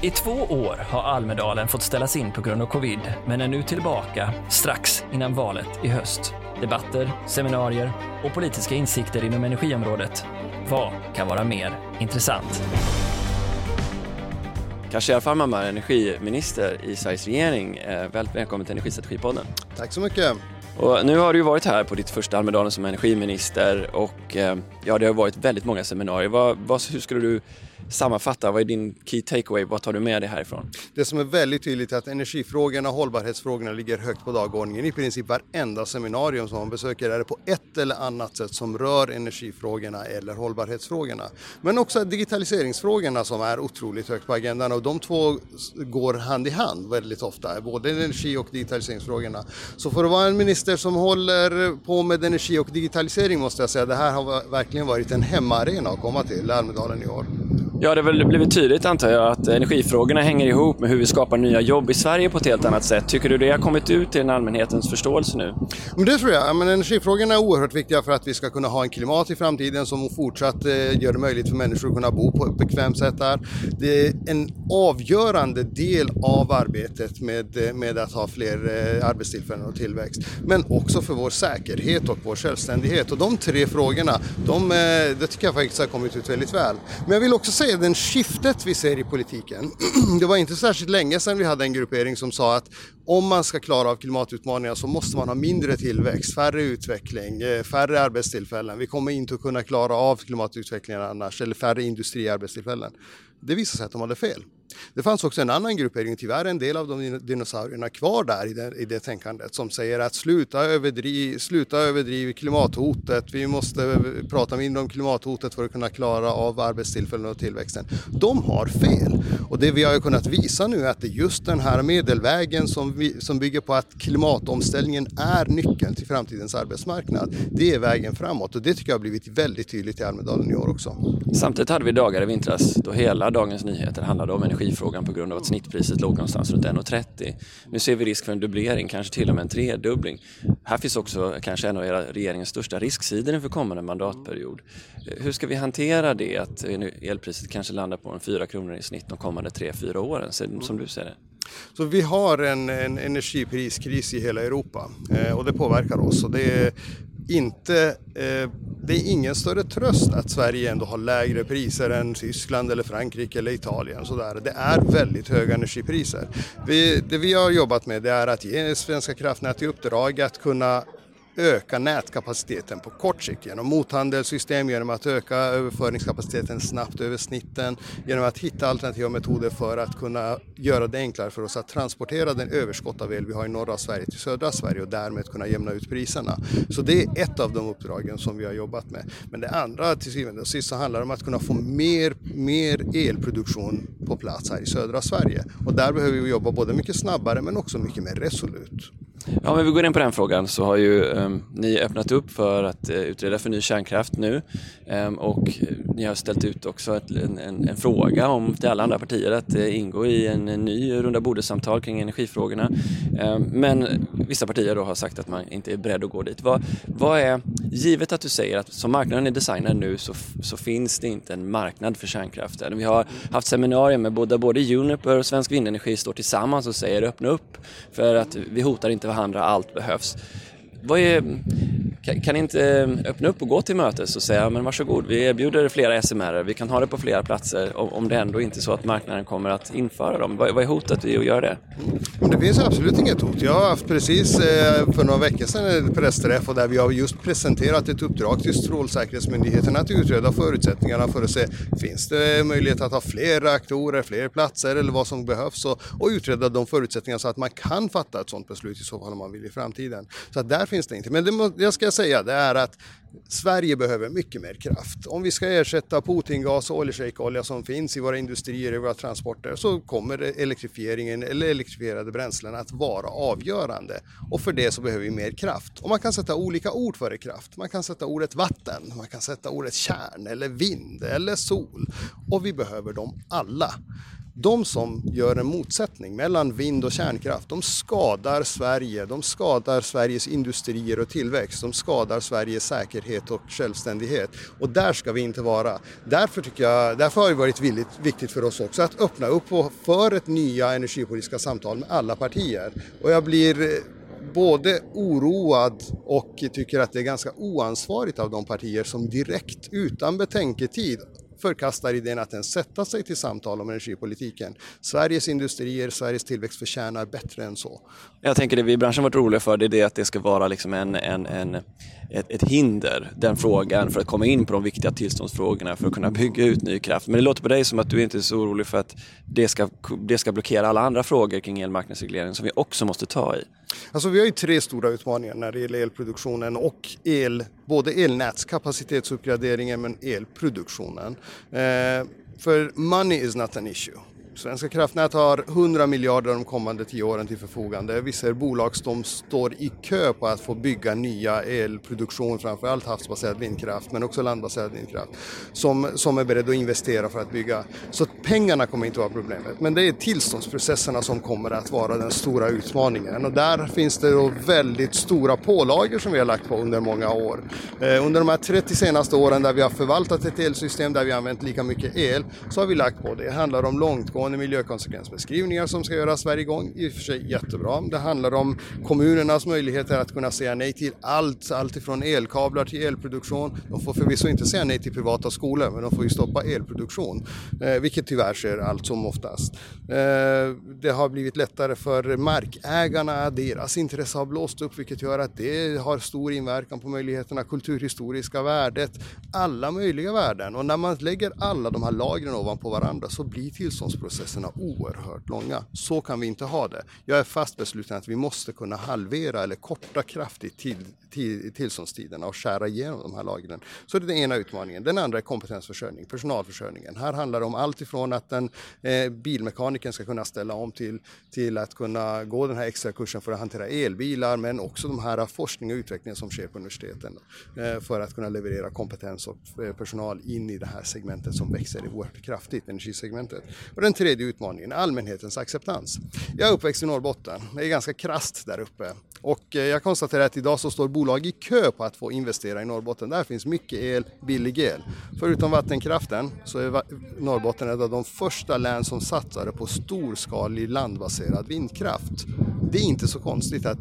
I två år har Almedalen fått ställas in på grund av covid, men är nu tillbaka strax innan valet i höst. Debatter, seminarier och politiska insikter inom energiområdet. Vad kan vara mer intressant? Khashayar Farmanbar, energiminister i Sveriges regering. Eh, välkommen till Energistrategipodden. Tack så mycket. Och nu har du varit här på ditt första Almedalen som energiminister och eh, ja, det har varit väldigt många seminarier. Vad, vad, hur skulle du sammanfatta, vad är din key takeaway? Vad tar du med dig härifrån? Det som är väldigt tydligt är att energifrågorna och hållbarhetsfrågorna ligger högt på dagordningen. I princip varenda seminarium som man besöker är det på ett eller annat sätt som rör energifrågorna eller hållbarhetsfrågorna. Men också digitaliseringsfrågorna som är otroligt högt på agendan och de två går hand i hand väldigt ofta, både energi och digitaliseringsfrågorna. Så för att vara en minister som håller på med energi och digitalisering måste jag säga att det här har verkligen varit en hemmaarena att komma till Almedalen i år. Ja, det har väl blivit tydligt antar jag att energifrågorna hänger ihop med hur vi skapar nya jobb i Sverige på ett helt annat sätt. Tycker du det har kommit ut till allmänhetens förståelse nu? Men det tror jag. Men energifrågorna är oerhört viktiga för att vi ska kunna ha en klimat i framtiden som fortsatt eh, gör det möjligt för människor att kunna bo på ett bekvämt sätt här. Det är en avgörande del av arbetet med, eh, med att ha fler eh, arbetstillfällen och tillväxt. Men också för vår säkerhet och vår självständighet. Och de tre frågorna, de, det tycker jag faktiskt har kommit ut väldigt väl. Men jag vill också säga är den skiftet vi ser i politiken. Det var inte särskilt länge sedan vi hade en gruppering som sa att om man ska klara av klimatutmaningarna så måste man ha mindre tillväxt, färre utveckling, eh, färre arbetstillfällen. Vi kommer inte att kunna klara av klimatutvecklingen annars, eller färre industriarbetstillfällen. Det visade sig att de hade fel. Det fanns också en annan gruppering, tyvärr en del av de dinosaurierna kvar där i det, i det tänkandet som säger att sluta överdriva sluta överdriv klimathotet, vi måste prata mindre om klimathotet för att kunna klara av arbetstillfällen och tillväxten. De har fel och det vi har kunnat visa nu är att det är just den här medelvägen som, vi, som bygger på att klimatomställningen är nyckeln till framtidens arbetsmarknad. Det är vägen framåt och det tycker jag har blivit väldigt tydligt i Almedalen i år också. Samtidigt hade vi dagar i vintras då hela Dagens Nyheter handlade om energi energifrågan på grund av att snittpriset låg någonstans runt 1,30. Nu ser vi risk för en dubblering, kanske till och med en tredubbling. Här finns också kanske en av era regeringens största risksidor inför kommande mandatperiod. Hur ska vi hantera det att elpriset kanske landar på en 4 kronor i snitt de kommande 3-4 åren, som du ser det? Så vi har en, en energipriskris i hela Europa eh, och det påverkar oss. Och det inte, eh, det är ingen större tröst att Sverige ändå har lägre priser än Tyskland eller Frankrike eller Italien. Sådär. Det är väldigt höga energipriser. Vi, det vi har jobbat med det är att ge Svenska kraftnät i uppdrag att kunna öka nätkapaciteten på kort sikt genom mothandelssystem, genom att öka överföringskapaciteten snabbt över snitten, genom att hitta alternativa metoder för att kunna göra det enklare för oss att transportera den överskott av el vi har i norra Sverige till södra Sverige och därmed kunna jämna ut priserna. Så det är ett av de uppdragen som vi har jobbat med. Men det andra till syvende och sist så handlar det om att kunna få mer, mer elproduktion på plats här i södra Sverige. Och där behöver vi jobba både mycket snabbare men också mycket mer resolut. Ja, men vi går in på den frågan så har ju um, ni öppnat upp för att uh, utreda för ny kärnkraft nu um, och eh, ni har ställt ut också ett, en, en, en, fråga om till alla andra partier att uh, ingå i en, en ny runda bordesamtal kring energifrågorna. Um, men vissa partier då har sagt att man inte är beredd att gå dit. Vad, vad är, givet att du säger att som marknaden är designad nu så, så finns det inte en marknad för kärnkraften. Vi har haft seminarier med både, både Uniper och Svensk Vindenergi står tillsammans och säger öppna upp för att vi hotar inte varandra, allt behövs. Vad är, kan, kan inte ehm, öppna upp och gå till mötes och säga men varsågod, vi erbjuder flera SMR, vi kan ha det på flera platser om det ändå inte är så att marknaden kommer att införa dem. Vad, vad är hotet i att göra det? Det finns absolut inget hot. Jag har haft precis eh, för några veckor sedan en pressträff och där vi har just presenterat ett uppdrag till Strålsäkerhetsmyndigheten att utreda förutsättningarna för att se finns det möjlighet att ha fler reaktorer, fler platser eller vad som behövs och, och utreda de förutsättningarna så att man kan fatta ett sådant beslut i så fall om man vill i framtiden. Så att där finns det inte. Men det, jag ska säga det är att Sverige behöver mycket mer kraft. Om vi ska ersätta Putingas och oljeshejkolja som finns i våra industrier, i våra transporter, så kommer elektrifieringen eller elektrifierade bränslen att vara avgörande. Och för det så behöver vi mer kraft. Och man kan sätta olika ord för det kraft. Man kan sätta ordet vatten, man kan sätta ordet kärn eller vind eller sol. Och vi behöver dem alla. De som gör en motsättning mellan vind och kärnkraft, de skadar Sverige, de skadar Sveriges industrier och tillväxt, de skadar Sveriges säkerhet och självständighet. Och där ska vi inte vara. Därför, tycker jag, därför har det varit viktigt för oss också att öppna upp för ett nya energipolitiska samtal med alla partier. Och jag blir eh, både oroad och tycker att det är ganska oansvarigt av de partier som direkt utan betänketid förkastar idén att ens sätta sig till samtal om energipolitiken. Sveriges industrier, Sveriges tillväxt förtjänar bättre än så. Jag tänker det vi i branschen varit oroliga för det är det att det ska vara liksom en, en, en ett, ett, hinder, den frågan, för att komma in på de viktiga tillståndsfrågorna för att kunna bygga ut ny kraft. Men det låter på dig som att du inte är så orolig för att det ska, det ska blockera alla andra frågor kring elmarknadsregleringen som vi också måste ta i. Alltså vi har ju tre stora utmaningar när det gäller elproduktionen och el, både elnätskapacitetsuppgraderingen men elproduktionen. Eh, för money is not an issue. Svenska kraftnät har 100 miljarder de kommande tio åren till förfogande. Vi ser bolag som står i kö på att få bygga nya elproduktion, framförallt havsbaserad vindkraft men också landbaserad vindkraft, som, som är beredda att investera för att bygga. Så pengarna kommer inte vara problemet, men det är tillståndsprocesserna som kommer att vara den stora utmaningen och där finns det då väldigt stora pålagor som vi har lagt på under många år. Eh, under de här 30 senaste åren där vi har förvaltat ett elsystem där vi har använt lika mycket el så har vi lagt på det. Det handlar om långtgående långtgående miljökonsekvensbeskrivningar som ska göras varje gång. I och för sig jättebra. Det handlar om kommunernas möjligheter att kunna säga nej till allt, allt ifrån elkablar till elproduktion. De får förvisso inte säga nej till privata skolor, men de får ju stoppa elproduktion, eh, vilket tyvärr sker allt som oftast. Eh, det har blivit lättare för markägarna, deras intresse har blåst upp, vilket gör att det har stor inverkan på möjligheterna, kulturhistoriska värdet, alla möjliga värden. Och när man lägger alla de här lagren ovanpå varandra så blir tillståndsprocessen processerna oerhört långa. Så kan vi inte ha det. Jag är fast besluten att vi måste kunna halvera eller korta kraftigt till, till, tillståndstiderna och skära igenom de här lagren. Så det är den ena utmaningen. Den andra är kompetensförsörjning, personalförsörjningen. Här handlar det om allt ifrån att den eh, bilmekanikern ska kunna ställa om till, till att kunna gå den här extra kursen för att hantera elbilar men också de här forskning och utvecklingen som sker på universiteten eh, för att kunna leverera kompetens och eh, personal in i det här segmentet som växer oerhört kraftigt, energisegmentet. Och den tredje utmaningen, allmänhetens acceptans. Jag är uppväxt i Norrbotten, det är ganska krast där uppe och eh, jag konstaterar att idag så står bolag i kö på att få investera i Norrbotten. Där finns mycket el, billig el. Förutom vattenkraften så är Norrbotten ett av de första län som satsade på storskalig landbaserad vindkraft. Det är inte så konstigt att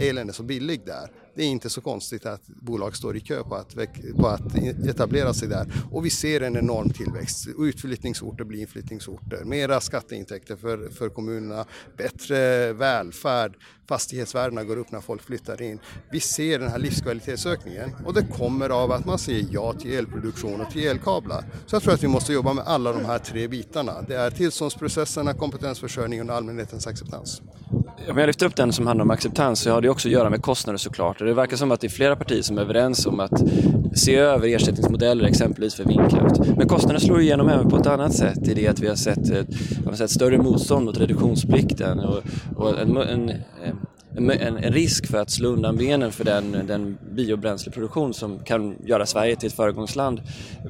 elen är så billig där det är inte så konstigt att bolag står i kö på att, på att e-, etablera sig där. Och vi ser en enorm tillväxt. Utflyttningsorter blir inflyttningsorter, mera skatteintäkter för, för kommunerna, bättre välfärd, fastighetsvärdena går upp när folk flyttar in. Vi ser den här livskvalitetsökningen och det kommer av att man säger ja till elproduktion och till elkablar. Så jag tror att vi måste jobba med alla de här tre bitarna. Det är tillståndsprocesserna, kompetensförsörjningen och allmänhetens acceptans. Om jag lyfter upp den som handlar om acceptans så har det också att göra med kostnader såklart. Det verkar som att det är flera partier som är överens om att se över ersättningsmodeller exempelvis för vindkraft. Men kostnaderna slår igenom även på ett annat sätt i det att vi har sett, har sett större motstånd mot reduktionsplikten och, och en, en, en, en, risk för att slå undan benen för den, den biobränsleproduktion som kan göra Sverige till ett föregångsland.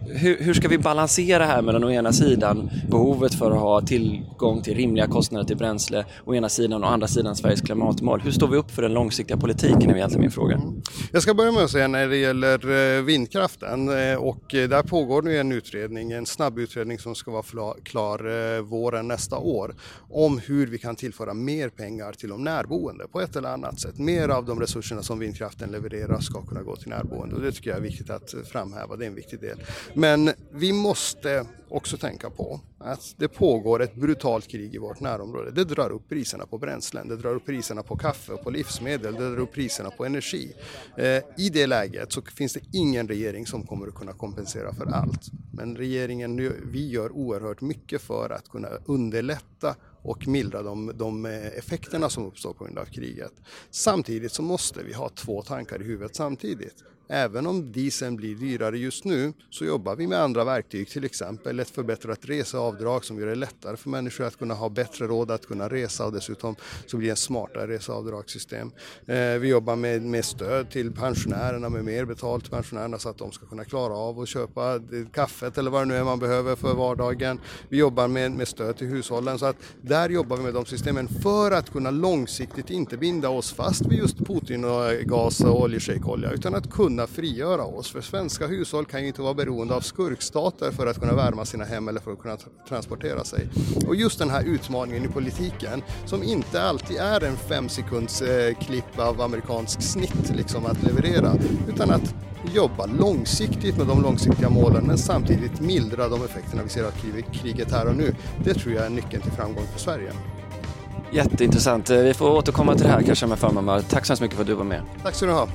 Hur, hur, ska vi balansera här mellan å ena sidan behovet för att ha tillgång till rimliga kostnader till bränsle, å ena sidan och å andra sidan Sveriges klimatmål. Hur står vi upp för den långsiktiga politiken är egentligen min fråga. Mm. Jag ska börja med att säga när det gäller eh, vindkraften eh, och eh, där pågår nu en utredning, en snabb utredning som ska vara klar våren nästa år om hur vi kan tillföra mer pengar till de närboende på ett ett eller annat sätt. Mer av de resurserna som vindkraften levererar ska kunna gå till närboende och det tycker jag är viktigt att framhäva, det är en viktig del. Men vi måste också tänka på att det pågår ett brutalt krig i vårt närområde. Det drar upp priserna på bränslen, det drar upp priserna på kaffe och på livsmedel, det drar upp priserna på energi. Eh, I det läget så finns det ingen regering som kommer att kunna kompensera för allt. Men regeringen, vi gör oerhört mycket för att kunna underlätta och mildra de, de eh, effekterna som uppstår på grund av kriget. Samtidigt så måste vi ha två tankar i huvudet samtidigt. Även om dieseln blir dyrare just nu så jobbar vi med andra verktyg, till exempel ett förbättrat reseavdrag som gör det lättare för människor att kunna ha bättre råd att kunna resa och dessutom så blir det en smartare reseavdragssystem. Eh, vi jobbar med, med stöd till pensionärerna med mer betalt till pensionärerna så att de ska kunna klara av att köpa eh, kaffe kaffet eller vad det nu är man behöver för vardagen. Vi jobbar med, med stöd till hushållen så att där jobbar vi med de systemen för att kunna långsiktigt inte binda oss fast vid just Putin och eh, gas och oljeshejkolja utan att kunna frigöra oss. För svenska hushåll kan ju inte vara beroende av skurkstater för att kunna värma sina hem eller för att kunna transportera sig. Och just den här utmaningen i politiken som inte alltid är en fem sekunds eh, klipp av amerikansk snitt liksom att leverera utan att jobba långsiktigt med de långsiktiga målen men samtidigt mildra de effekterna vi ser av kriget här och nu. Det tror jag är nyckeln till framgång för Sverige. Jätteintressant. Vi får återkomma till det här kanske med Farmamar. Tack så hemskt mycket för att du var med. Tack ska du ha.